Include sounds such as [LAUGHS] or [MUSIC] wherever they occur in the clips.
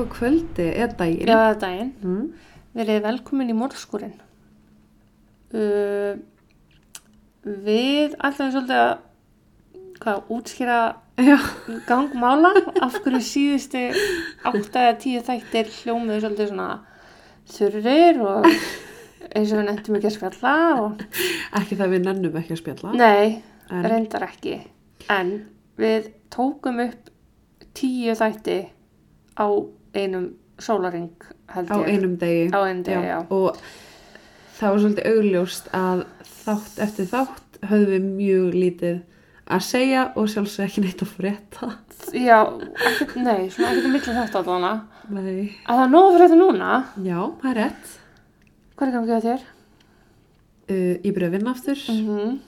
Góð kvöldi, eða daginn. Já, er daginn. Mm. Verið velkomin í morðskúrin. Uh, við ætlum svolítið að hvað, útskýra Já. gangmála af hverju síðustu átta eða tíu þættir hljómiðu svolítið svona þurrir og eins og við nefndum ekki að spjalla og Ekki það við nennum ekki að spjalla. nei, En- reyndar ekki en við tókum upp tíu þætti á einum sólaring held Á ég einum degi. Á einum degi, já. Og það var svolítið augljóst að þátt eftir þátt höfðum við mjög lítið að segja og sjálfsög ekki neitt að frétta. Já, ekkert, nei, svona ekkert miklu þetta allavega. Nei. Að það er nóg fyrir þetta núna. Já, það er rétt. Hvað er gangið á þér? Uh, ég byrja að vinna aftur Mhm,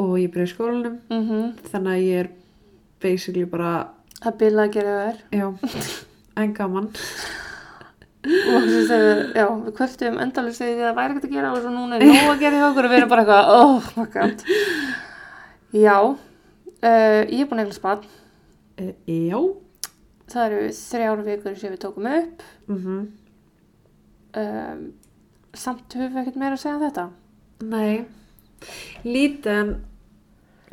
og ég byrja í skólanum. mhm. Þannig að ég er basically bara, Það er bilað að gera þér. já, [LAUGHS] en gaman. Og veist, þegar- já, við kvöldum endalist þegar það væri ekkert að gera og svo núna er nóg að gera hjá okkur og við erum bara eitthvað, oh my god. Já, uh, ég er búin að eignast barn. Uh, já. Það eru þrjára vikur sem við tókum upp. Mm Um, samt höfum við ekkert meira að segja um þetta. Nei. Lítið en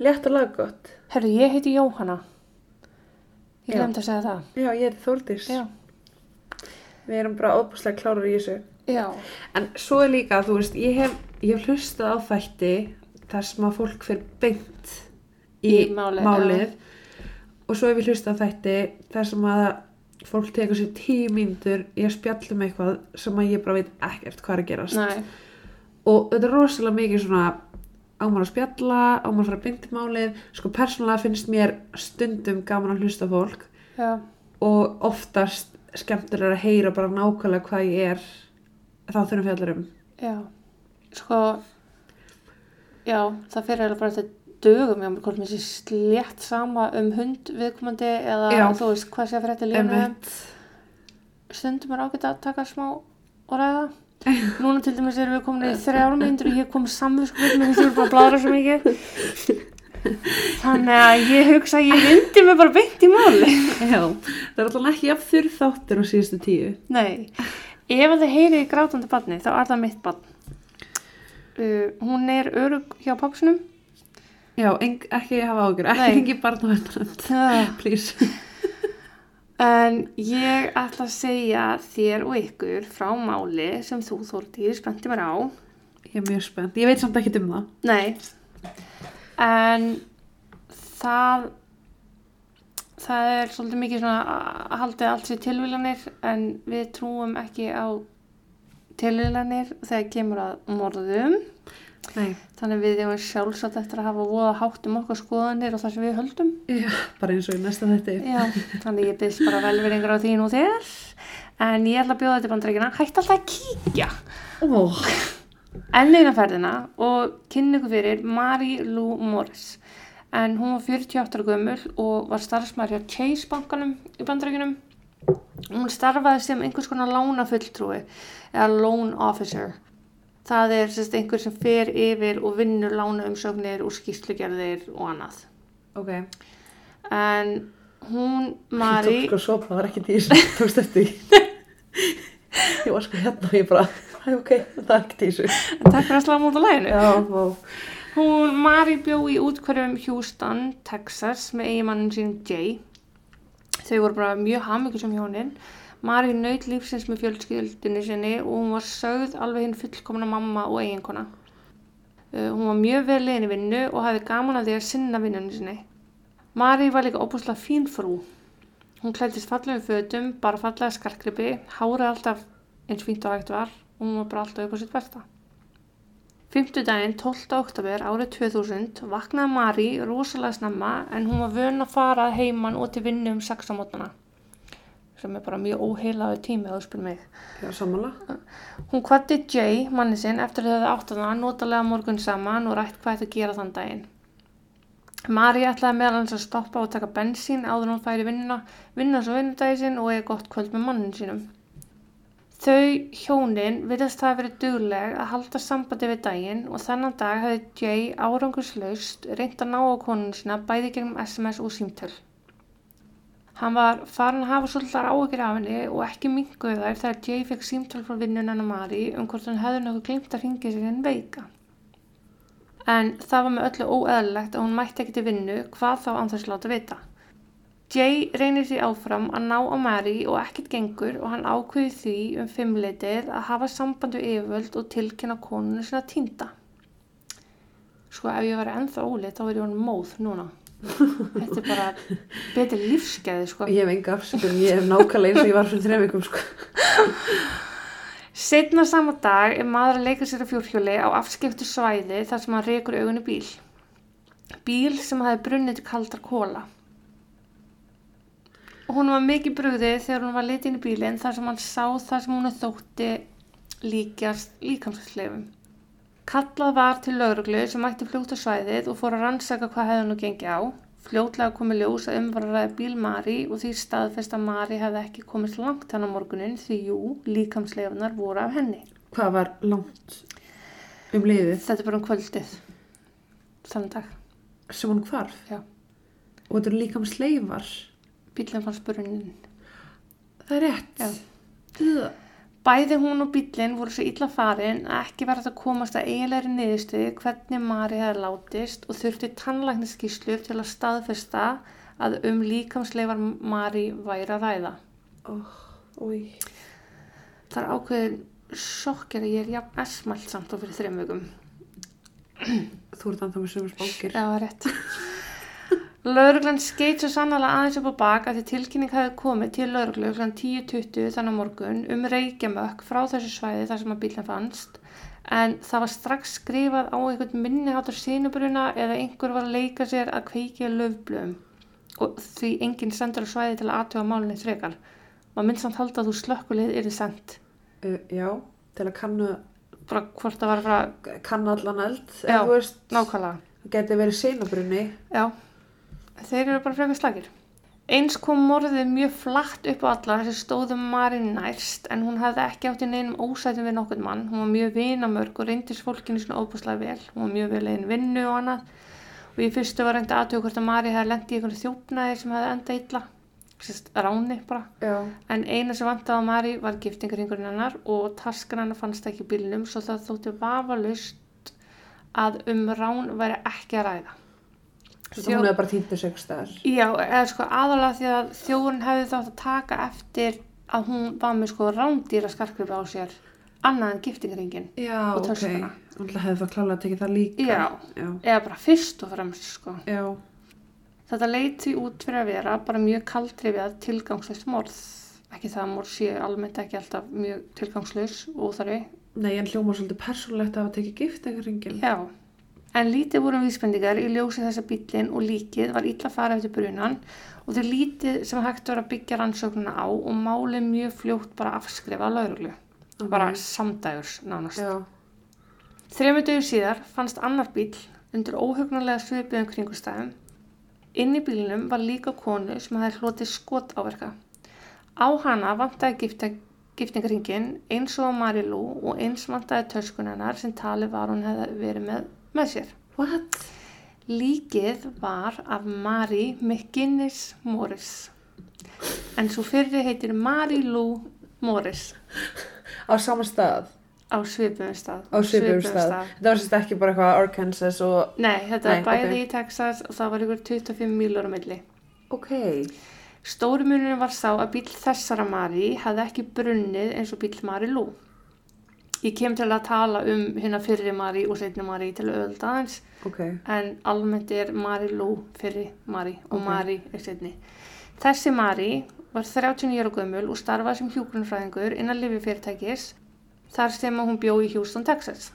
létt og laggott. Herru, ég heiti Jóhanna. Ég glemt að segja það. Já, ég er Þórdís. Já. Við erum bara óbúslega klárar í þessu. Já. En svo er líka, þú veist, ég hef, ég hef hlustað á þætti þar sem að fólk fyrir beint í, Í málið, málið og svo hef ég hlustað á þætti þar sem að fólk tekur sér tíu mínútur í að spjalla um eitthvað sem að ég bara veit ekkert hvað er að gerast Nei. og þetta er rosalega mikið svona ámar að spjalla, ámar að fara beint í málið sko persónulega finnst mér stundum gaman að hlusta fólk Já. og oftast skemmtilega að heyra bara nákvæmlega hvað ég er þá þurfum fjallar um Já, sko, já, það fyrir eiginlega bara eftir dögum hjá mér, hvort mér sé slétt sama um hund viðkomandi eða Já. þú veist hvað sé að fyrir lífinu. Einmitt. Stundum er ágætt að taka smá og ræða. [LAUGHS] Núna til dæmis erum við komin í þrjára myndur og ég kom samvinskuð með því að bara að bladra svo mikið. [LAUGHS] Þannig að ég hugsa að ég vindi mig bara beint í máli. [LAUGHS] Já, það er alltaf ekki af þurr þáttur á síðustu tíu. Nei, ef að þið heyrið grátandi barni þá er það mitt barn. Uh, hún er örug hjá papsunum. Já, ekki hafa ágjör, ekki hengi barn á verðanönd, please. En ég ætla að segja þér og ykkur frá máli sem þú Þórdís spennti mér á. Ég er mjög spennt, ég veit samt ekki um það. Nei, en það, það er svolítið mikið svona að haldið allt sér tilvílanir en við trúum ekki á tilvílanir þegar kemur að morðum. Nei, Þannig við erum sjálfsagt eftir að hafa voða hátt um okkar skoðanir og það sem við höldum. já, bara eins og í næsta þetta. Já, þannig ég byrst bara velveringar á því nú þegar. En ég ætla að bjóða þetta bandrækina. Hætti alltaf að kíkja Ó, enn eina ferðina og kynni ykkur fyrir Mary Lou Morris. En hún var 48 ára gömul og var starfsmæður hjá Chase bankanum í bandrækinum. Hún starfaði sem einhvers konar lánafulltrúi eða loan officer. Það er sérst einhver sem fer yfir og vinnur lánaumsögnir og skýrslugerðir og annað. ok. En hún, Ég Mary, tók sko sopa, það var ekki því sem tókst eftir því. Ég var sko hérna og ég bara, ok, það er ekki því þessu. takk fyrir að slá múta læginu. Já, ó, Hún, Mary bjó í útkverjum Houston, Texas með eiginmannin sín Jay. Þau voru bara mjög hamingjusum hjónin. Mary naut lífsins með fjölskyldunni sinni og hún var sögð alveg hinn fullkomna mamma og eiginkona. Uh, hún var mjög vel leiðin í vinnu og hafði gaman að því að sinna vinnunni sinni. Mary var líka óbúslega fín frú. Hún klædist fallegum fötum, bara fallega skarkripi, hárið alltaf eins fínt og hægt var og hún var bara alltaf upp á sitt versta. Fymtudaginn 12. oktober árið 2000 vaknaði Mari rosalega snemma en hún var vön að fara heiman og til vinnu um 6 á mótana sem er bara mjög óheilaðu tími að þú spyrir mig. já, sammála. Hún kvatti Jay, manni sinn, eftir að þau hefði átt að það notalega morgun saman og rætt hvað þetta gera þann daginn. Mari ætlaði meðal hans að stoppa og taka bensín áður hún færi í vinnuna, vinna svo vinnudagi sinn og eiga gott kvöld með mannin sínum. Þau hjónin virðast það að verið dugleg að halda sambandi við daginn og þennan dag hefði Jay árangurslaust reynt að ná á konun sína bæði gegnum SMS og símtöl. Hann var farin að hafa svolítið áhyggjur af henni og ekki minguð þær þegar Jay fekk símtöl frá vinnun hennar Mari um hvort hann hefði nokkuð glimt að ringa sér en veika. En það var með öllu óeðlilegt að hún mætti ekki til vinnu hvað þá anþess láta vita. Jay reynir því áfram að ná á Mari og ekkert gengur og hann ákveði því um fimmleitið að hafa sambandu yfirvöld og tilkynna konuna sinna týnda. Sko ef ég væri ennþá óleitt þá er ég hann móð núna. Þetta er bara betri lífskeiði sko. Ég hef enga afsökun, ég hef nákvæmlega eins og ég var fyrir þrejum vikum sko. Setna sama dag er maður að leika sér á fjórhjóli á afskiptu svæði þar sem hann rekur augunni bíl. Bíl sem hafi brunnið til kaldar kóla. Og hún var mikið brugðið þegar hún var litið inn í bílinn þar sem hann sá það sem hún þótti líkjast líkamsleifum. Kallað var til lauruglu sem mætti fljóta svæðið og fór að rannsaka hvað hefði nú gengið á. Fljótlega komi ljós að umvaraði bíl Mari og því staðfest að Mari hefði ekki komist langt hann á morgunin því jú, líkamsleifunar voru af henni. Hvað var langt um liðið Þetta er bara um kvöldið. Þannig dag. sem hún hvarf? Já. Og þetta eru líka um sleifar. Bílinn fannst brunin. Það er rétt. Já. Ugh. Bæði hún og bílinn voru svo illa farin að ekki verið að komast að eiginlegri niðurstöðu hvernig Mari hefði látist og þurfti tannlækniskíslur til að staðfesta að um líkamsleifar Mari væri að ræða. Új. Það er ákveðin sjokkir að ég er jafn esmælt samt á fyrir þreim vikum. Þú ert anþá með sömur spákir. Já, rétt. Lauruglan skeit svo sannlega aðeins upp á bak að því tilkynning hefði komið til lauruglu kl. 10.20 þannig morgun um reykjamökk frá þessu svæði þar sem að bílinn fannst en það var strax skrifað á einhvern minniháttar sínubruna eða einhver var að leika sér að kveikja löfblöðum og því enginn sendur á svæði til að aðtjóða málinni frekar. Maður minnst samt halda að þú slökkulið er sendt Uh, já, til að kannu, bara hvort það var að fara kanna allan eld. Ef þú veist, nákvæmlega. það geti verið seinabrunni. Já, þeir eru bara frekar slagir. Eins kom morðið mjög flatt upp á alla þessi stóðum Marín nærst en hún hafði ekki átt í neinum ósætum við nokkurn mann. Hún var mjög vinamörg og reyndist fólkinu svona óbúslega vel. Hún var mjög vel einn vinnu og annað og í fyrstu var reyndi aðtöku hvort að Marí hefði lendið í einhvern þjófnaði sem hefði enda illa, sérst ráni bara. Já. En eina sem vantaði á Mari var giftingarhingurinn hennar og taskan hennar fannst ekki bílnum svo það þótti vafalust að um rán væri ekki að ræða. Svo hún hefði bara sig staðar. Já, eða sko aðalega því að þjóðurinn hefði þátt að taka eftir að hún var með sko rándýra skarkrifi á sér annað en giftingaringin Já, Og ok. töskuna. Hún hefði þá klálega tekið það líka. Já. Já. eða bara fyrst og fremst sko. Já. Þetta leit því út fyrir að vera bara mjög kaldrifjað tilgangslöst morð. Ekki það að morð sé almennt ekki alltaf mjög tilgangslös og óþarfi. Nei, en hljóma svolítið persónlegt að hafa tekið gift eitthvað ringin. Já, en lítið voru vísbendingar í ljósi þessa bílinn og líkið var illa farið eftir brunan og þau lítið sem hægt var að byggja rannsóknuna á og málið mjög fljótt bara afskrifa að lauruglu. Ok. Bara samdægurs nánast. Já. Þrejum dögur síðar fannst annar bíl undir óhugnarlega svipiðum kringustæðum. Inn í bílinum var líka konu sem hafði hlotið skot áverka. Á hana vantaði gifta, giftingaringin eins og á Marilú og eins vantaði töskunennar sem talið var hún hefði verið með, með sér. What? Líkið var af Mari McGinnis Morris. En svo fyrri heitir Marilú Morris Á sama stað. á svipiðum stað. Á svipum stað. Það var sérst ekki bara eitthvað Arkansas og... Nei, þetta Nei, var bæði ok. í Texas og það var ykkur 25 mílur á milli. Ok. Stóri munurinn var sá að bíl þessara Mari hefði ekki brunnið eins og bíl Mari Lú. Ég kem til að tala um hérna fyrri Mari og setni Mari til auðvitað aðeins Ok. en almennt er Mari Lú fyrri Mari og Ok. Mari er setni. Þessi Mari var 39 ára gömul og starfaði sem hjúgrunfræðingur innan lififyrirtækis þar sem hún bjó í Houston, Texas.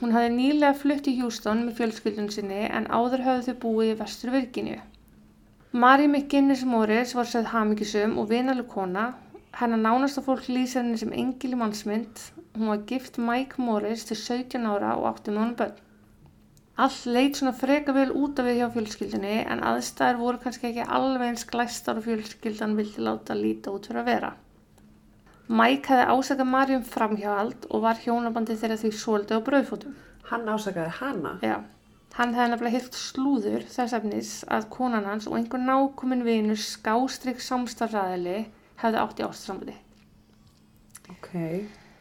Hún hafði nýlega flutt í Houston með fjölskyldun sinni en áður hafði þau búið í vestur Virginíu. Mari McGinnis Morris var sögð hamingisum og vinaleg kona. Hennar nánasta fólk lýsir henni sem engil í mannsmynd. Hún var gift Mike Morris til 17 ára og átti með honum börn. Allt leit svona freka vel út af við hjá fjölskyldunni en aðstæður voru kannski ekki alveg eins glæstar og fjölskyldan vildi láta líta út fyrir að vera. Mike hefði ásakað Mari um framhjáhald og var hjónabandi þeirra því svolítið á brauðfótum. Hann ásakaði hana. Já, Hann hefði nefnilega hýrt slúður þess efnis að konan hans og einhver nákomin vinur skástrygg samstarfræðili hefði átt í ástasambandi. Ok.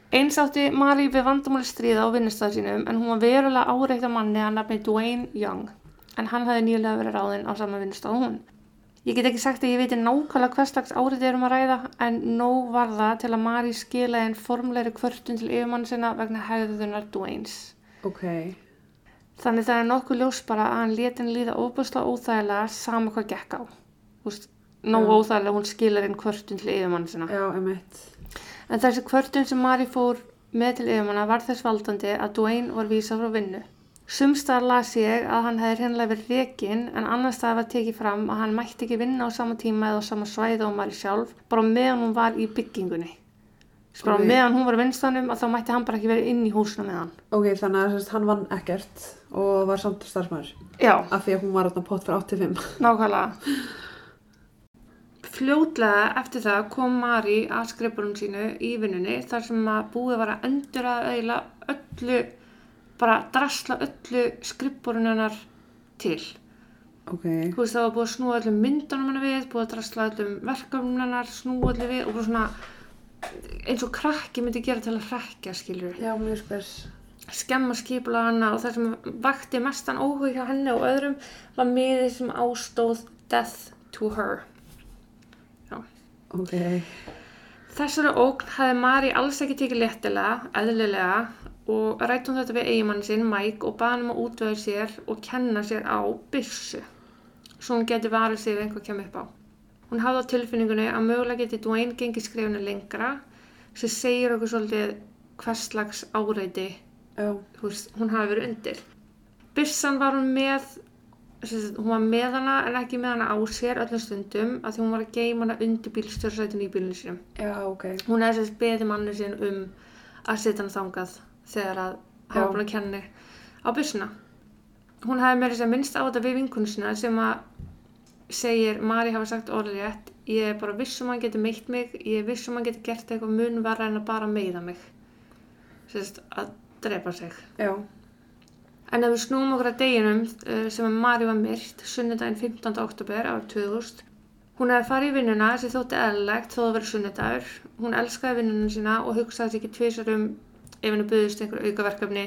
Eins átti Mari við vandamáli stríða á vinnustæðu sínum en hún var verulega áreitt af manni að nafni Dwayne Young en hann hefði nýlega verið ráðinn á sama vinnustæðu og hún. Ég get ekki sagt að ég veit nákvæmlega hvers slags árið erum að ræða en nóg var það til að Mari skila einn formleiri kvörtun til yfirmann sinna vegna hegðunar Dwaynes. Ok. Þannig það er nokkuð ljós bara að hann leti henni líða óbúslega óþægilega sama hvað gekk á. Þú veist, nóg Já. óþægilega hún skilar einn kvörtun til yfirmann sinna. Já. En þessi kvörtun sem Mari fór með til yfirmanna var þess valdandi að Dwayne var vísað frá vinnu. Sumstaðar las ég að hann hefði hreinlega verið rekin en annars staðar var tekið fram að hann mætti ekki vinna á sama tíma eða á sama svæði og Mari sjálf bara meðan hún var í byggingunni. Bara Ok. meðan hún var í vinstanum að þá mætti hann bara ekki verið inn í húsinu með hann. Ok, þannig að hann vann ekkert og var samt starfsmæður. Af því að hún var þarna pott fyrir 85. nákvæmlega. [LAUGHS] Fljótlega eftir það kom Mari að skrifbúrun sínu í vinnunni þar sem að búið var að endur að eiginlega öllu, bara drasla öllu skrifbúrun hennar til. Ok. Þú veist það var búið að snúa öllum myndunum hennar við, búið að drasla öllum verkefnum hennar, snúa öllu við og bara svona eins og krakki myndi gera til að hrekja skilur Já, mjög spes. skemma skipula hana og það sem vakti mestan óhug hjá henni og öðrum var miðið sem ástóð Death to Her. Ok. Þessari ógn hafði Mari alls ekki tekið léttilega, eðlilega og rætti hún þetta við eigimann sinn, Mike, og baði hann um að útvöða sér og kenna sér á byssu, svo hún geti varið sig ef einhver kemur upp á. Hún hafði á tilfinningunni að mögulega geti Dwayne gengið skrifinu lengra, sem segir okkur svolítið hvers slags áreiti veist, hún hafi verið undir. Byssan var hún með, hún var með hana en ekki með hana á sér öllum stundum að því hún var að geima hana undir bílstjórnsætinu í bílinu sínum. Já, ok. Hún hefði sérst beðið manni sinn um að setja hann þangað þegar að hafa búin að kenni á byssuna. Hún hefði meira sér minnst á þetta við vinkunu sinna sem að segir, Mari hafa sagt orðrétt, ég er bara viss um að hann getur meitt mig, ég er viss um að hann getur gert eitthvað mun verra en að bara meiða mig. Sérst, að drepa sig. Já. En ef við snúum okkur að deginum uh, sem að Mari var myrt, sunnudaginn 15. oktober árið 2000, hún hefði farið í vinnuna sem þótti eðlilegt þó það verið sunnudagur. Hún elskaði vinnuna sína og hugsaði sig ekki tvisar um ef henni buðist einhver aukaverkefni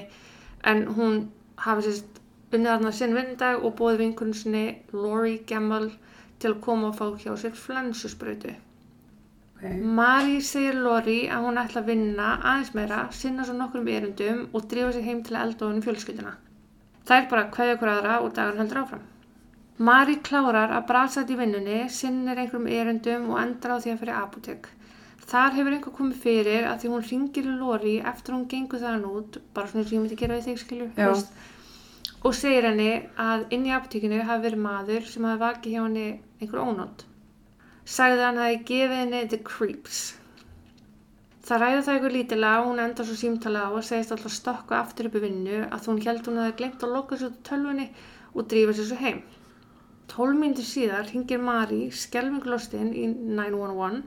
en hún hafi sérst unnið þarna sinn vinnudag og bóði vinkunum sinni Lori Gamble til að koma og fá hjá sér flensusbrautu. Ok. Mari segir Lori að hún ætla að vinna aðeins meira, sinna svo nokkrum erindum og drífa sig heim til að elda honum fjölskylduna. Það er bara kveðja hver aðra og dagur heldur áfram. Mari klárar að brasa þetta í vinnunni, sinnir einhverjum erindum og endar á því að fyrir apotek. Þar hefur einhver komið fyrir að því hún ringir í Lori eftir hún gengur þaðan út, bara svona sem ég myndi gera við þig skilju, og segir henni að inn í apotekinu hafi verið maður sem hafi vakið hjá henni einhver ónótt sagði að hann hafi gefið henni the creeps. Það ræði það ykkur lítilega og hún endar svo símtala á að segist alltaf stökka aftur upp í vinnu að hún held hún hafi glemt að loka sér út tölvunni og drífa sér svo heim. 12 mínútur síðar hringir Mari skelfinglostinn í 911.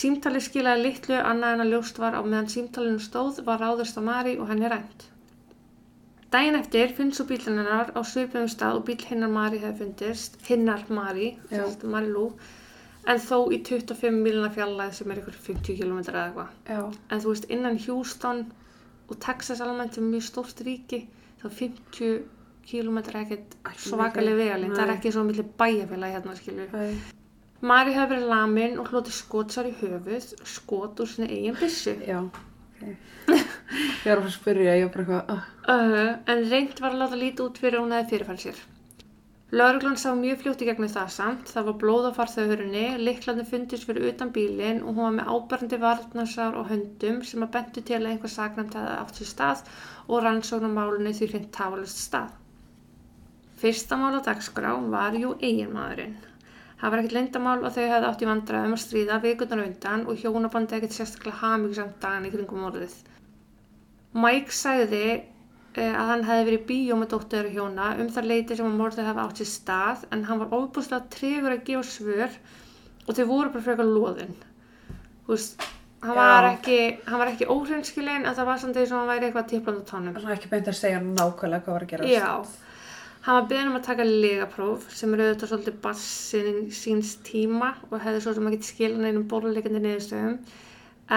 Símtali skilaði litlu annað en að ljóst var á meðan símtalinu stóð var ráðust á Mari og henni rænt. Dæin eftir finnst svo bílinn hennar á svipum stað og bíl hinnar Mari hefði fundist, hinnar Mari, Mari Lou, en þó í 25 miljonar fjallæð sem er ykkur 50 km eða eitthvað. En þú veist, innan Houston og Texas almennt er mjög stórt ríki, þá er 50 km ekkert Ekki svakalega vegalinn. Það er ekki svo milli bæjarfélagi hérna, skilju. Mari hefði verið lamin og hloti skotsar í höfuð, skot úr sinni eigin byssu. Já. Ok. Ég var að spyrja, ég var bara eitthvað, ah. Uh, en reynd var að láta lítið út fyrir hún hefði fyrirfært sér. Lörglann sá mjög fljótt í gegnum það samt, það var blóð á farþauðurinni, liklandi fundist fyrir utan bílinn og hún var með áberandi varnarsár og höndum sem að bentu til að einhver saknæmt hefði átt sér stað og rannsóknarmálunni því hreint tafalust stað. Fyrsta mál á dagskrá var jú eiginmaðurinn. Það var ekkert leyndamál að þau hefði átt í vandræðum að stríða vikunar undan og hjónabandi ekkert sérstaklega hamingsamt dagan í kringum orðið. Mike sagði að hann hefði verið í bíó með dóttur hjóna um þar leiti sem að morðið hefði átt sér stað en hann var ofbúslega tregur að gefa svör og þau voru bara frekar loðin. Þú veist, hann Já. var ekki, hann var ekki óhreinskilinn en það var samt eins og hann væri eitthvað tippland á tánum. Svona ekki beint að segja nákvæmlega hvað var að gera. Já, Hann var beðin um að taka legapróf sem er auðvitað svolítið bassin síns tíma og hefði svo sem að geta skilin einum borðleikandi niðurstöðum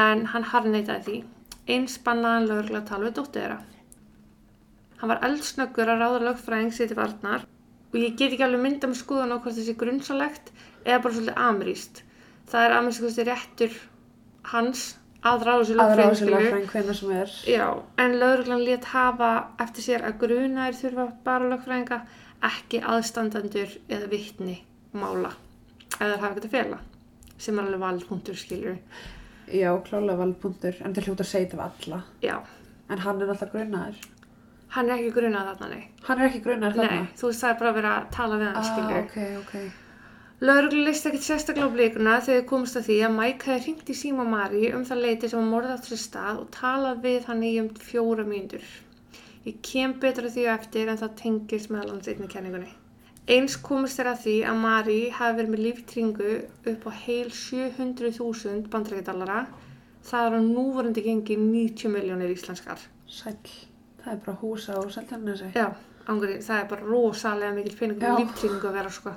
en hann harneitaði því. Eins bannaðan lögurlega að tala við dóttu þeirra. Hann var eldsnöggur að ráða lögfræðing sér til varnar og ég get ekki alveg mynda með skoðun á hvort þessi grunnsalegt eða bara svolítið ameríst. Það er ameríst réttur hans að ráða sér lögfræðing þessu skilur. lagfræðing hvenna sem er. Já, en lögreglan lét hafa eftir sér að grunaðir þurfa bara lögfræðinga, ekki aðstandendur eða vittni mála eða hafa ekkert að fela sem er alveg valpunktur skilur Já, klálega valpunktur, en það hljóta að segja þetta við alla. Já, En hann er alltaf grunaður. Hann er ekki grunað þarna, nei Hann er ekki grunaður þarna? Nei, þú veist það er bara að vera að tala við hann Ah, skilur ok, ok. Lögreglu leist ekkert sérstaklega á blikuna þegar þau komast að því að Mike hefði hringt í síma Mari um það leiti sem að morða átt sér stað og talað við hann í um fjóra mínútur. Ég kem betur að því eftir en það tengist meðal hans einni kenningunni. Eins komist þér að því að Mari hafi verið með líftringu upp á heil 700.000 bandrækjadallara. Það er á núvorandi gengi 90 miljónir íslenskar. Sæll. Það er bara húsa og seltjarnesi. Já, ángurinn, það er bara rosalega mikil peningur Já. líftringu að vera sko.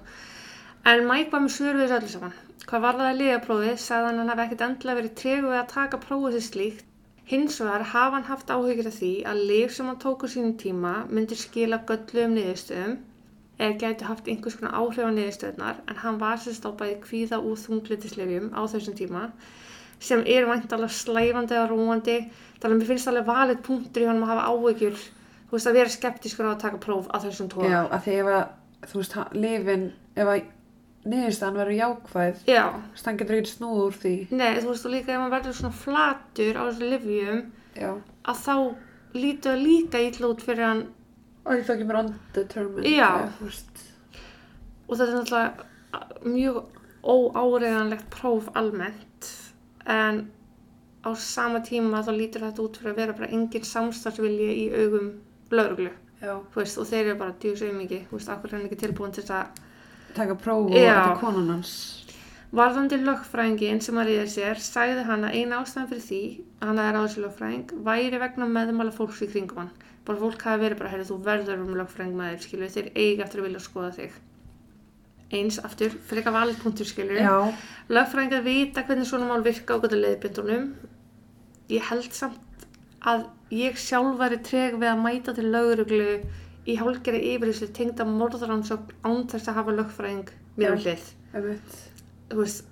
En Mike var með svör við þessu öllu saman. Hvað var það að liða prófið, sagði hann að hann hafi ekkert endilega verið tregu við að taka prófið sér slíkt. Hins vegar hafa hann haft áhyggjur af því að lif sem hann tók á sínum tíma myndi skila gölluðum niðurstöðum eða gæti haft einhvers konar áhrif á niðurstöðunar en hann var sér stápaði kvíða úr þunglitislefjum á þessum tíma sem er væntalega slæfandi eða rúandi þannig að mér finnst alveg valið punktur í honum að hafa áhyggjur þú veist að vera skeptískur á að taka próf á þessum tóa Já, að því ef að, þú veist, hann- lifin, ef að niðurstaðan verður jákvæð, Já, þess að hann getur ekki snúð úr því. nei, þú veist og líka ef maður verður svona flatur á þessu livjum Já. að þá lítur það líka ítla út fyrir hann Og því þá kemur undetermined. Já. eða, og þetta er náttúrulega mjög óáreðanlegt próf almennt en á sama tíma þá lítur þetta út fyrir að vera bara engin samstarfsvilji í augum lauruglu, veist, og þeir eru bara djús auðmiki, þú veist, akkur er hann ekki tilbúin til að Taka próf og þetta konan hans. Varðandi lögfræðingin sem að ríða sér sagði hann að eina ástæðan fyrir því að hann er á þessu lögfræðing væri vegna meðmála fólks í kringum hann. Bara fólk hafi verið bara, heyrðu þú verður um lögfræðing með þér, skilju, þeir eiga eftir að vilja skoða þig. Eins aftur, freka valið punktur, skilju. Já. Lögfræðingar vita hvernig svona mál virka á gott leiðbindunum. Ég held samt að ég sjálf væri treg við að mæta til lögreglu í hálfgerði yfirlýslu tengda morðaransókn án þess að hafa lögfræðing mér um hlið þú veist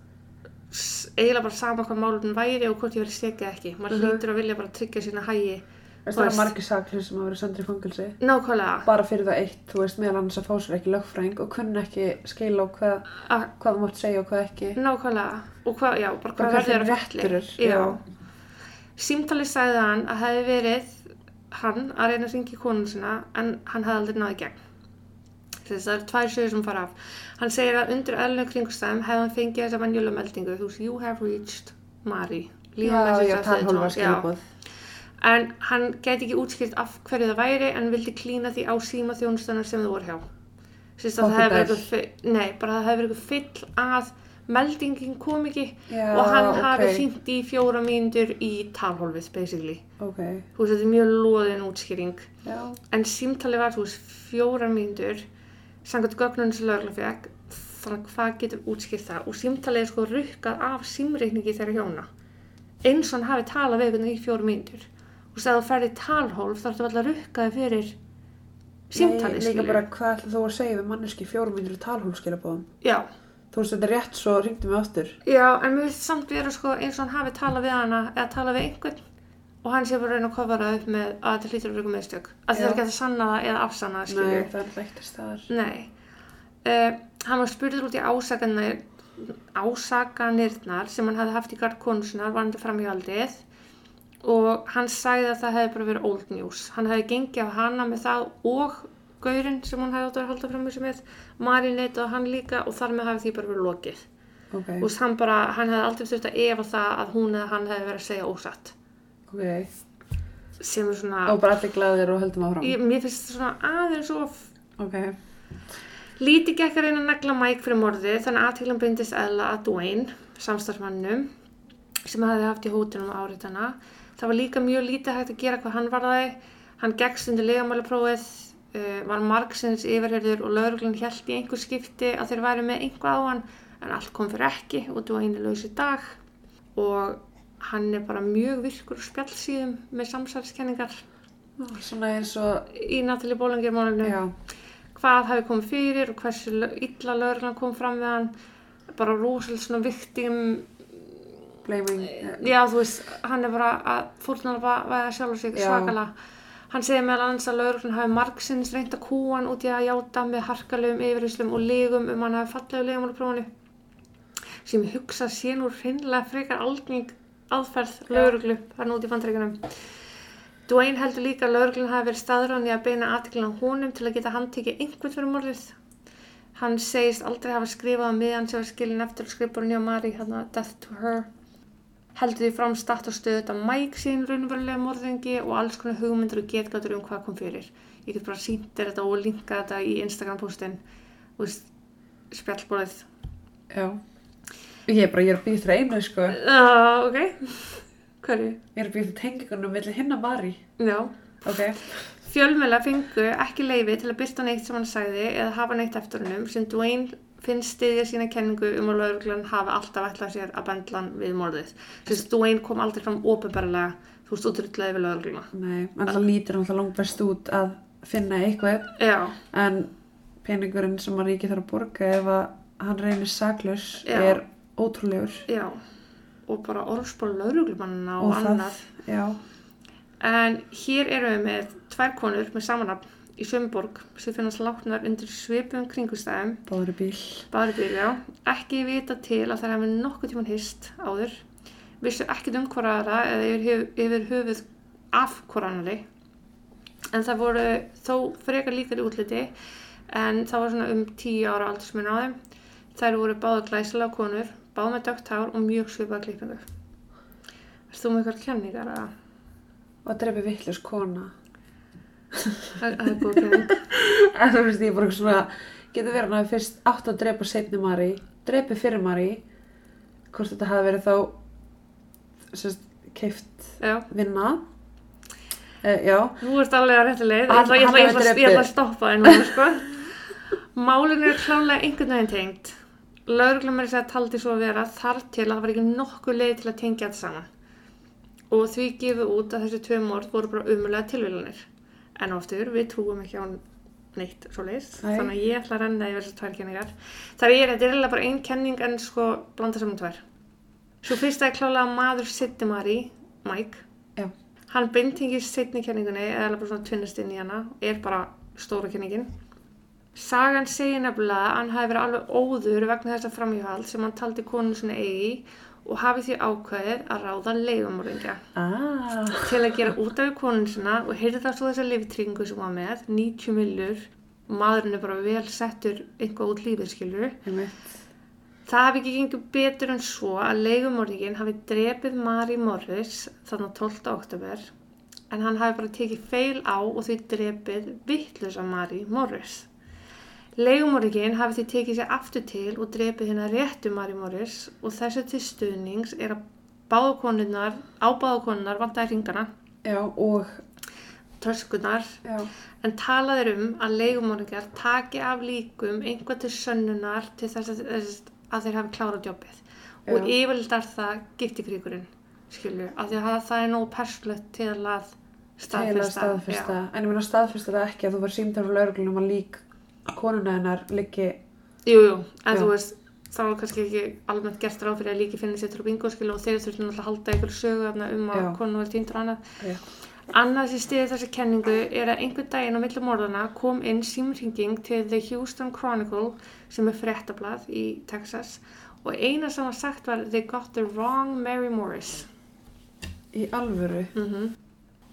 eiginlega bara sama hvað málun væri og hvort ég verið sekið ekki maður Mhm. hlýtur að vilja bara tryggja sína hægi Veist, það er margir saklir sem hafa verið sendir í fangilsi. nákvæmlega. Bara fyrir það eitt, þú veist, meðal annars að fá sér ekki lögfræðing og kunna ekki skila á hvað, A- hvað þú mátt segja og hvað ekki. nákvæmlega. Og hvað, já, bara hvað verður þeim að felli já. símtali sagði hann að hefði verið hann að reyna að ringi konun sinna en hann hefði aldrei náði gegn. Þess að það eru tvær sögur sem fara af. Hann segir að undir eðlunum kringstæðum hefði hann fengið þessa venjulega En hann gæti ekki útskýrt af hverju það væri en vildi klína því á síma þjónustunar sem þau voru hjá. Það Poppy eitthvað, eitthvað fyll að meldingin kom ekki Já, og hann ok. hafi hringt í fjóra mínútur í talhólfið, basically. Ok, Þú veist, þetta er mjög loðin útskýring. já. En símtalið var, þú veist, fjóra mínútur, samkvæmt gögnunum sem lögla fekk, þannig að hvað getur útskýrt það? Og símtalið er sko rukkað af símreikningi þeirra hjóna. Eins og hann hafi talað við einhvern veginn í fjóra mínútur. Og þess að þú ferði talhólf þá ertu alltaf rukkaði fyrir símtalið, Nei, líka bara hvað ætla þú að segja við manneski fjórum mínútur talhólskilabóðum. Já, Þú veist, þetta er rétt svo, ringdu mig aftur. já, en mér finnst samt vera sko eins og hann hafi talað við hana eða talað við einhvern og hann sé bara að reyna að kofara upp með að þetta hlýtur að vera meðstök. Að þetta er ekki að sanna það eða afsanna það, skilur. Nei, það er ekki til staðar. Nei. Uh, hann var spurður út í ásakanir, ásakanirnar sem hann hafði haft í gard konusinnar varandi framhjaldið og hann sagði að það hefði bara verið old news. Hann hefði gengið af hana með það og gaurinn sem hann hefði átt að halda fram þessu með, Marinette og hann líka og þar með hafi því bara verið lokið. Ok, Þú veist, hann bara, hann hefði aldrei þurft að efa það að hún eða hann hefði verið að segja ósatt. ok. Sem er svona, Og bara allir glæðir og höldum áfram. ég, mér finnst þetta svona aðeins of Ok, Lítið gekk að reyna að negla Mike fyrir morðið þannig að aðtílan bindist eðla að Dwayne, samstarfmannum, sem hafði haft í hótunum á áritana. Það var líka mjög lítið hægt að gera hvað hann varðaði. Hann gekkst undir legamálaprófið uh, var margsins yfirherður og lögreglun held í einhver skipti að þeir væri með einhvað á hann en allt kom fyrir ekki og Dwayne er laus í dag. Og hann er bara mjög virkur á spjallsíðum með samsælskenningar Svona eins og, í Natalie Bollinger málinu já, hvað hafi komið fyrir og hversu illa lögreglan kom fram við hann. Bara rosalega svona viktim blaming. já þú veist, hann er bara að fórnarna bara að sjálfa sig Já. svakalega hann segir meðal annars að lögreglan hafi margsins reynt að kúa hann út í að játa með harkalegum yfirhyslum og lígum um hann hafi fallegu lígamálaprófunu sem ég hugsa sé nú hreinlega frekar algeng aðferð lögreglu þarna út í fandreikunum Dwayne heldur líka að lögreglun hafi verið staðrán í að beina aðtiklina honum til að geta handtekið einhvern fyrir morðið. Hann segist aldrei hafa skrifað á miðan sem var skilin eftir og skrifur njá Mari, hérna Death to Her. Heldur því fram statt og stöðut að Mike sín raunverulega morðingi og alls konar hugmyndir og getgátur um hvað kom fyrir. Ég get bara sínt þér þetta og linka þetta í Instagram postin, þú veist, spjallbólið. Já. Ég er bara, ég er að býða fyrir einu, sko. Uh, ok, hverju? Ég er að býða fyrir tengingunum millir hinn að Mari. Já. Ok. Fjölmjöla fengu ekki leifi til að byrta neitt sem hann sagði eða hafa neitt eftir hennum sem Dwayne finnst stiðja sína kenningu um að lauruglan hafi alltaf ætlað sér að bendla hann við morðið. Þess að Dwayne kom aldrei fram ofinbarlega, þú veist, útrútlaði við laurugluna. Nei, alltaf hann alltaf langt best út að finna eitthvað Já, en peningurinn sem að ríki þarf að borga ef að hann reynir saklaus Já. er ótrúlegur já. Og bara orðspól lauruglumanna og, og annað. það, En hér erum við með tvær konur með samanafn í Svömborg sem finnast látnar undir svipum kringustæðum báður í bíl Bara bíl, já. Ekki vita til að þær hafi nokkuð tíman hist áður. Vissu ekkert um hvora aðra eða yfir, yfir höfuð af hvora annari. En það voru þó frekar líkar í útliti en það var svona um tíu ára aldursminn á þeim. Þær voru báða glæsilega konur, báða með dögt hár og mjög svipaða klippingu. Erst þú með eitthvað kenningar að og drefi vittlust kona það er góð kenning? [LAUGHS] en þú veist ég bara svona getur verið að fyrst átt að drepa setni Mari drepi fyrir Mari hvort þetta hafi verið þá sérst, keift Já. vinna uh, já, Nú ert alveg að rétti leið. Ég ég, ég, ég ætla að stoppa það núna, sko. Málinu er klálega einhvern veginn tengt. Lauruglum er þess að taldi svo að vera þar til að það var ekki nokkuð leið til að tengja þetta saman. Og því gefið út að þessi tvö morð voru bara umulega tilvílanir. En oftur, við trúum ekki á neitt svo leiðist. Þannig að ég ætla að renna yfir þessar tvær kenningar. Það er, er eiginlega bara ein kenning en sko blanda saman tvær. Svo fyrsta er klálega maður Sidimari, Mike. já, Hann beintingist setni kenningunni, eða bara svona tvinnast inn í hana, er bara stóra kenningin. Sagan segir nefnilega að hann hafi verið alveg óður vegna þessa framhjóhald sem hann taldi konu sinni eigi og hafi því ákveðið að ráða leigumorðingja ah, til að gera út af við konun sinna og heyrði það svo þessa lifitryggingu sem var með, 90 millur maðurinn er bara vel settur eitthvað út lífið skilur. Það hafi ekki gengið betur en svo að leigumorðingin hafi drepið Mari Morris þannig 12. oktober en hann hafi bara tekið feil á og því drepið vittlusa Mari Morris. Leigumorðingin hafi því tekið sér aftur til og drepið hérna réttu Mari Morris og þessu til stuðnings er að báðakonunnar, á báðakonunnar vantaði ringana, já, og tröskunar en talað er um að leigumorðingar taki af líkum einhvað til sönnunar til þess að, að þeir hafi klárað jobbið. Og Já. yfirleitt er það giftikríkurinn skilju, af því að það, er nóg perslegt til að til að staðfesta staðfesta. en ég meina staðfesta það ekki að þú var símtar frá lauruglunum að lík konuna hennar liggi Já. Jú, en Já. þú veist þá er kannski ekki almennt gert ráð fyrir að líki finna sér til bingo og þeir þurftum alltaf að halda einhverju sögu um að Já. konu var týndur annað já, Annað sem stiði þessa kenningu er að einhvern daginn á millum morðana kom inn símringing til The Houston Chronicle sem er fréttablað í Texas og eina sem var sagt var They got the wrong Mary Morris. í alvöru Mm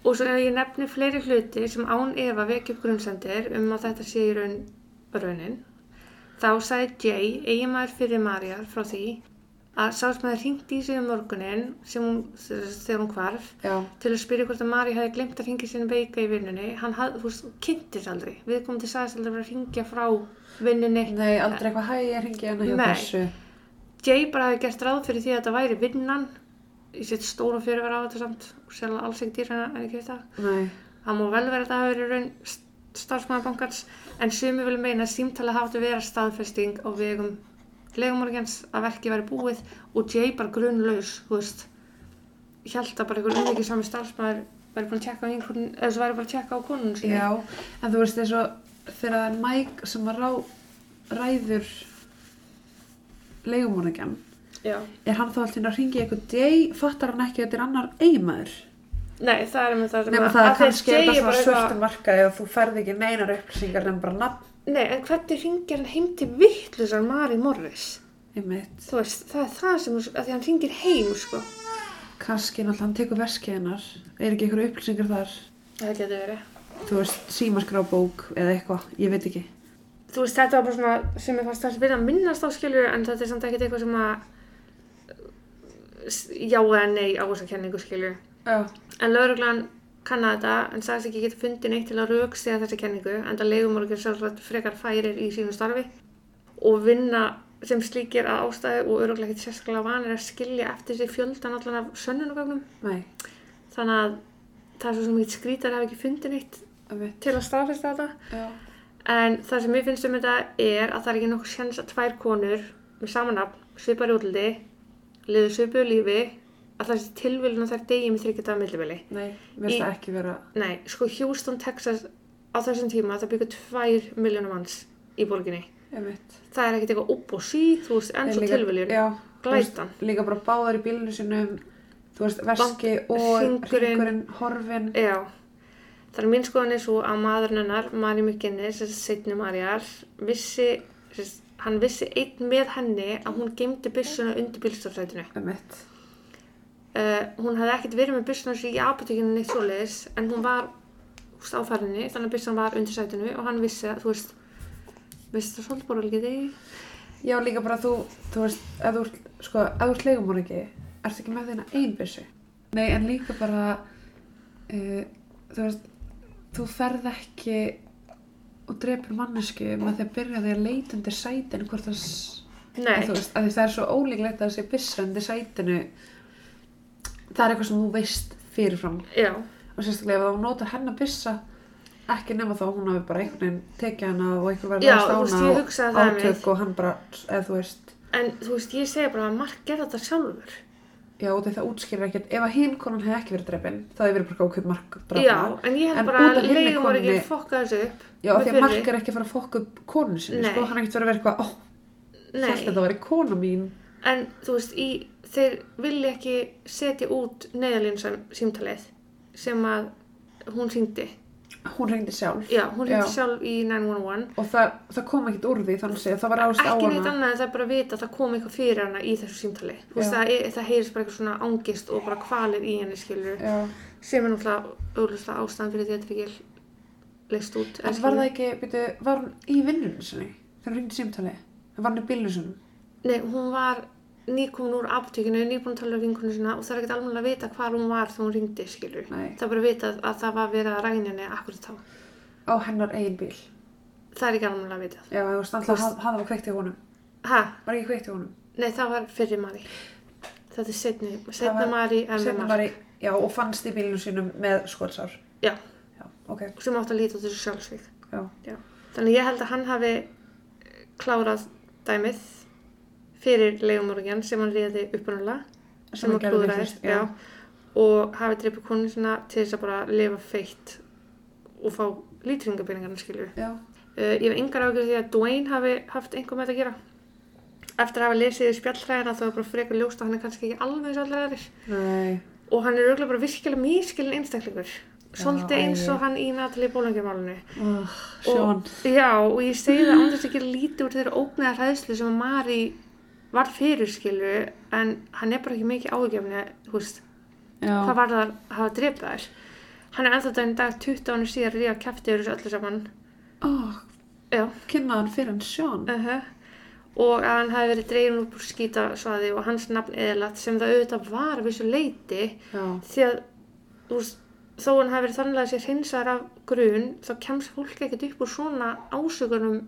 Og svo ef ég nefni fleiri hluti sem án Eva vekja upp grunnsendir um að þetta sé í raun raunin, þá sagði Jay, eiginmaður fyrir Marjar frá því að sá sem hefði hringt í sig um morgunin sem hún, þegar hún hvarf já, til að spyrja hvort að Mari hefði glemt að ringja sinni veika í vinnunni hann hafði, þú veist, kynntis aldrei. Við komum til sagðist aldrei að vera að ringja frá vinnunni. Nei, aldrei eitthvað hæ, ég ringi hana hjá Nei. þessu. Jay bara hefði gert ráð fyrir því að þetta væri vinnan ég set stóra fyrir vera á þetta samt og sjálf alls ekki dýr en ekki þetta nei, það má vel vera að þetta hafi verið starfsmæðabankans en sumi vil meina að símtali hafa að vera staðfesting á vegum legumorgjans að verki væri búið og Jay bara grunlaus, þú veist. Held að bara einhver umvikið sami starfsmæður væri búin að tjekka á einhvern eða þessu væri bara að tjekka á konun sinni. Já, en þú veist eins og þegar það er Mike sem að rá, ræður leigumorðingjan Já. er hann þá alltaf að ringi eitthvað deg, fattar hann ekki að þetta er annar eigmaður Nei, það er með það sem nema að- það að að þeir kannski er segja bara svona eitthvað- svörtum markaði og þú ferð ekki neinar upplýsingar en bara nafn. Nei, en hvernig ringir hann heim til vittlusar Mari Morris? einmitt, Þú veist, það er það sem, að því hann ringir heim, sko. kannski náttúrulega hann tekur veskið hennar. Er ekki eitthvað upplýsingar þar? Það getur verið. þú veist, símaskrábók eða eitthvað, ég veit ekki. Þú veist, þetta var bara svona sem ég fannst að byrja að minnast á skilur en að eða lauruglan kannaði þetta en sagðist ekki geta fundið neitt til að raukstiða þessa kenningu en það legumorgir sjálfsagt frekar færir í sínu starfi. Og vinna sem slíkir að ástæðu og öruglega ekkert sérstaklega vanir að skilja eftir sig fjöldan allan af sönnunugögnum nei, þannig að það er svo ekki skrítar hafa ekki fundið neitt til að staðfesta þetta. Já, en það sem ég finnst um þetta er að það er ekki nokkuð sjans að tvær konur með samanafn, svipar í útliti liður svipuðu lífi að það sé tilvílun að þær degi með þryggjata millibili nei, Í- það ekki vera Nei, sko Houston, Texas á þessum tíma það byggur tvær miljónum manns í borginni. einmitt Það er ekkert eitthvað upp og sí, þú veist, en Er svo líka- tilviljun. Já, líka bara báðar í bílinu sinum þú veist, veski og hringurinn. hringurinn, horfin Já. Það er mín skoðan er svo að maðurinn hennar, Mari McGinnis, þessi setni Mariar, vissi, sérst, hann vissi einn með henni að hún geymdi byssuna undir bílstofsætinu. einmitt Uh, hún hafði ekkert verið með byssuna sér í apotekinu neitt svoleiðis, en hún var úst, á ferðinni, þannig að byssan var undir sætinu og hann vissi að, þú veist, vissi það svolítið bara ekki þig? Já, líka bara þú, þú veist, ef þú ert, sko, ef þú ert leigumorðingi, ertu ekki með þeina ein byssu. Nei, en líka bara, uh, þú veist, þú ferð ekki og drepur mannesku með því að byrja því að leita undir sætinu hvort það, Nei. þú veist, það er svo ólíklegt að það sé byssa undir sætinu, það er eitthvað sem þú veist fyrirfram. Já, Og sérstaklega ef þú notar hennar byssa, ekki nema þá að hún hafi bara einhvern veginn tekið hana og einhver verið að stána og átök og hann bara, eða þú veist, en þú veist, ég segi bara að Mark gerði þetta sjálfur. Já, og það útskýrir ekkert, ef að hinn konan hefði ekki verið drefin, þá hefði verið bara góð mark drafna. Já, en ég En bara að leiðum voru ekki konunni- fokka þessu upp. Já, af því að mark er ekki að fara að fokka upp konu sinni, sko, hann er ekkert verið að vera eitthvað, ó, held þetta væri kona mín. en þú veist, í, þeir vilja ekki setja út neðalínsam símtalið sem að hún syngdi. Hún reyndi sjálf. Já, hún syngdi Já. sjálf í 911. Og það, það kom ekkert úr því, þannig að það var ást á Ekki neitt hana. annað en það er bara að vita að það kom eitthvað fyrir hana í þessu símtali. Það, það heyrist bara eitthvað svona ángist og bara kvalir í henni, skilur. Já, Sem er náttúrulega ástæðan fyrir því að þetta ekki leist út. en var það ekki, byrju, var hún í vinnunni sinni, þegar hún reyndi símtali? Var hann í bílnu sinni? Nei, hún var nýkomin úr apotekinu, nýbúin að tala um vinkunni sinna og það er ekkert alveg að vita hvar hún var þegar hún ringdi, skilur. Nei. Það er bara að vita að það var verið að ræna henni akkurat þá. Á hennar eigin bíl. Það er ekki alveg að vita. Já, þú veist, alltaf hann var kveikt í honum. Ha? Var ekki kveikt í honum? Nei, það var fyrir Mari. Þetta er setni, Það var- Mari en var Mark. í, já, og fannst í bílnu sínum með skólsár. Já, Já, ok, sem átti að líta út þessu sjálfsvík. já. Já. Þannig ég held að hann hafi klárað dæmið fyrir legumorgjan sem hann ríði upprunalega Sem hann já. og hafi dreipið konu sinna til þess að bara lifa feitt og fá lítringapenningarna skilju. Uh, ég hef engar ágjörð því að Dwayne hafi haft einhver með þetta að gera. Eftir að hafa lesið í spjallhræðina þá er bara frekar ljóst að hann er kannski ekki alveg og aðrir. nei, Og hann er auðvitað bara virkilega mískilin einstaklingur. Svolítið eins og hann í Natalie Bólangjumálunu. oh, Sjón. Já, og ég segi það að gera lítið úr þeirra ógneða hræðslu sem að Mari var fyrir skilu en hann er bara ekki mikið Já, hvað var það að hafa drefið þær. Hann er ennþá daginn dag 20 ánur síðar ríða kæfti yfir þessu öllu saman. oh, hann fyrir hann Sjón. uh og að hann hafi verið upp úr skítasvaði og hans nafn eðlat sem það auðvitað var við þessu leiti Já, því að, veist, þó hann hafi verið þannig að sér hreinsar af grun þá kemst fólk ekkert upp úr svona ásökunum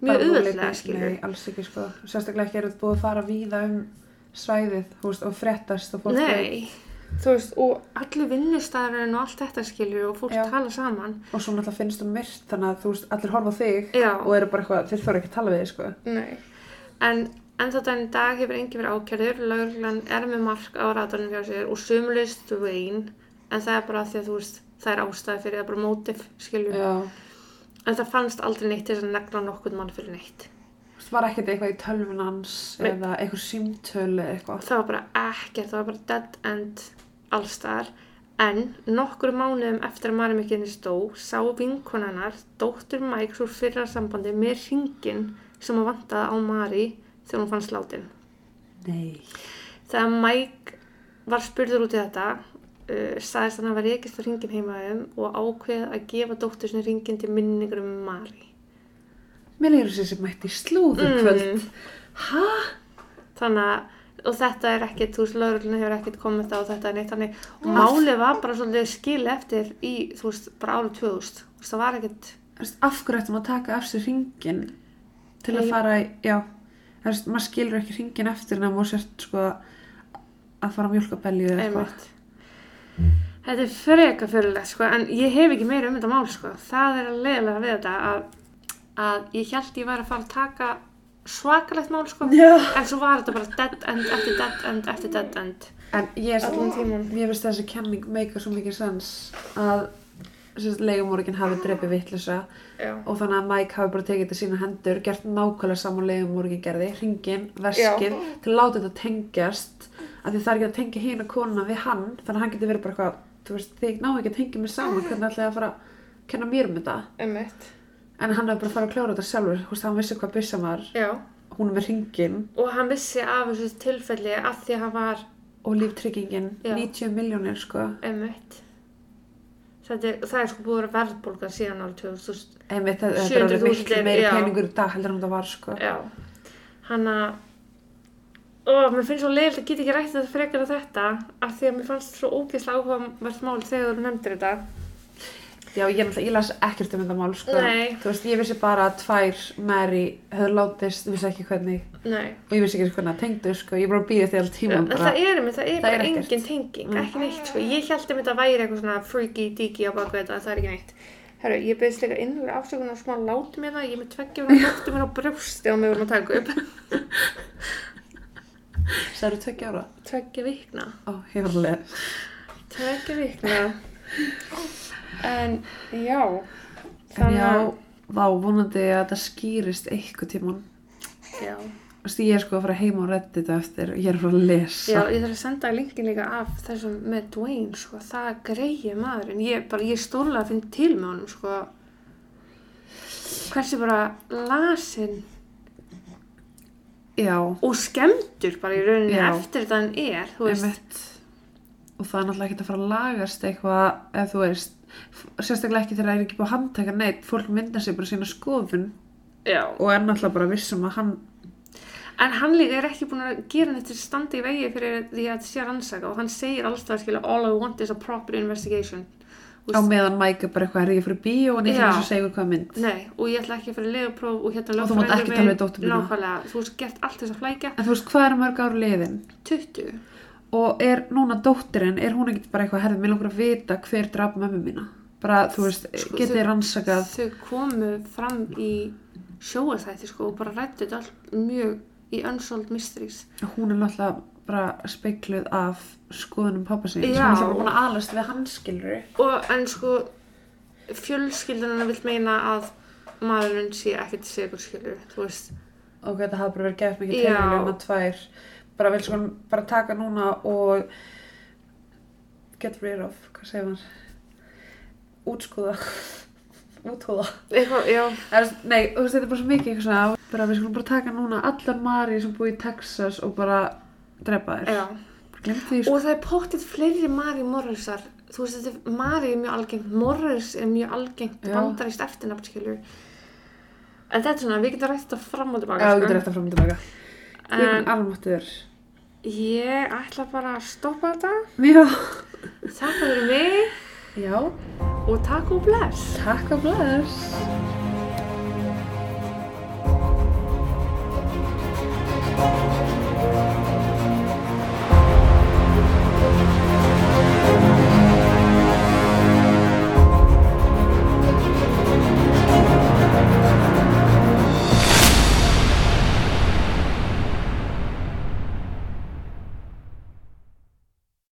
mjög auðvöldlega, skilur. Nei, alls ekki, sko. Sérstaklega ekki er þetta búið að fara víða um svæðið, þú veist, og frettast og fólk Nei, þú veist, og allir vinnustæðarinn og allt þetta skilur og fólk Já. tala saman og svo náttúrulega finnst þú myrt þannig að þú veist, allir horfa þig Já. og eru bara eitthvað, þeir þarf ekki að tala við þig sko. Nei, en en þetta í dag hefur enginn verið ákjörður, lauruglan er með mark á ratunum hjá sér og sumulist Dwayne, en það er bara því að þú veist, það er ástæði fyrir, það er bara mótif, skilju, Já. En það fannst aldrei neitt til þess að negla nokkurn mann fyrir neitt. Það var ekkert eitthvað í tölvun hans Nei. eða eitthvað símtölu eitthvað. Það var bara ekkert, það var bara dead end allstar, en nokkur mánuðum eftir að Mari Mikkinni stó, sá vinkonennar, dóttur Mike úr fyrra sambandi með ringin sem að vantaði á Mari þegar hún fannst látin. Nei. Þegar Mike var spurður út í þetta, uh, sagðist hann að var rekist á ringin heima um og ákveð að gefa dóttur sinni ringin til minningur um Mari. Þessi sem mætti í slúður kvöld. Hæ? Þannig að, og þetta er ekkert, þú veist, laurugluna hefur ekkert komið þetta og þetta er neitt hannig. Og málið var bara svolítið skil eftir í, þú veist, bara árið 2000. Þú veist, það var ekkert, Þú veist, Af hverju ættum að taka af sér ringin til að fara í, já, þú veist, maður skilur ekki ringin eftir en það múið sért sko að fara að mjölka belju eða eitthvað. Þetta er freka fyrirlegt, sko, en ég hef ekki meira um þetta mál, sko. Það er að leiðilega við þetta að, að ég held ég væri að fara að taka svakalegt mál, sko. Já. En svo var þetta bara dead end eftir dead end eftir dead end. En ég er Allan tímann. mér finnst þessi kenning meika svo mikið sens að legumorgin hafi drepið vittlisa og þannig að Mike hafi bara tekið þetta sína hendur, gert nákvæmlega saman legumorgin gerði, hringin, veskið til að láta þetta tengjast því það er ekki að tengja hína konuna við hann þannig að hann getur verið bara eitthvað þú veist, þið ná ekki að tengja mig saman hvernig ætlaði að fara að kenna mér um þetta Einmitt. en hann hefur bara farið að klára þetta sjálfur þú veist, hann vissi hvað byssa var, Já. hún með hringin Og hann vissi af þessu tilfelli af því að hann var og líftryggingin, Já. 90 miljónir sko Einmitt. Þetta er, það er sko búið að vera verðbólga síðan árið 2000. Einmitt, þetta þetta er alveg 700.000 miklu meiri peningur í dag heldur en það var sko. Já. Ó, mér finnst svo leiðilegt að geta ekki rætt þetta frekar að þetta af því að mér fannst svo ógeðslega áhugavert mál þegar þú nefndir þetta. Já, ég, ég las ekkert um þetta mál sko. Þú veist, ég vissi bara að tvær Mary höfðu látist, ég vissi ekki hvernig Nei. og ég vissi ekki hvernig það tengdu sko. Ég bara býði því alltaf En tíma bara. það er það er Það bara er ekkert. engin tenging, Mm. ekki neitt sko. Ég held að væri eitthvað svona freaky deaky á baku þetta, það er ekki neitt. Herru, ég beðist líka innlega afsökunar smá láti mér það, ég með mér á brjósti [LAUGHS] og mér vorum að taka upp. Það eru tvekki ára. Tveggja vikna. Ó, alveg. Tveggja vikna. En já, En já, vá, vonandi að þetta skýrist eitthvað tíman. já. Þú veist, ég er sko að fara heim og reddi þetta eftir og ég er að fara að lesa. Já, ég þarf að senda linkin líka af þessum með Dwayne, sko, það greiði maðurinn, ég bara, ég stórlega finn til með honum, sko, hversu bara lasin Já, og skemmtur bara í rauninni Já. eftir þetta hann er. Og það er náttúrulega ekki að fara að lagast eitthvað, ef þú veist, sérstaklega ekki þegar það er ekki búið að handtaka neitt, fólk myndar sér bara sína skoðun. Já, og er náttúrulega bara vissum að hann en hann líka er ekki búin að gera neitt til að standa í vegi fyrir því að þetta sé rannsaka og hann segir alltaf, all I want is a proper investigation, á meðan Mike er bara eitthvað er ég fyrir Já. ætla þess að segja hvað mynd. Nei, og ég ætla ekki að fyrir legapróf og hérna Og þú mátt ekki tala við nákvæmlega, þú veist, gert allt þess að flækja, en þú veist hvað er mörg ár liðin? 20, og er núna dóttirinn er hún ekkert bara eitthvað herðið, mér langar að vita hver draf mömmu mína? Bara þú veist, Sko, getið rannsakað. þau komu fram í sjóaþætti sko og bara rættu þetta allt mjög í Unsolved Mysteries. Hún er náttúrulega bara speikluð af skoðunum pappa sín sem Já. er búin að alast við hans skilur og en sko fjölskyldunina vill meina að maðurinn sé ekkert sigur skilur þú veist. Og þetta hafa bara verið gæft mikið Já. tilvægum að tvær. Bara vil sko bara taka núna og get rid of, hvað segir maður? Útskúða. [LAUGHS] Úthúða nei, þú veist, þetta er bara svo mikið bara við skulum bara taka núna allar Mari sem búið í Texas og bara drepa þér. sko. og það er póttið fleiri Mari Morrisar þú veist þetta er Mari er mjög algengt Morris er mjög algengt bandarist eftirnafn skilur en þetta er svona, við getum rætt þetta fram og tilbaka Já, þú sko. getur eftir fram og tilbaka. Guðmund en almáttur. ég ætla bara að stoppa þetta Já. Takk fyrir mig Já, og takk og bless. takk og bless.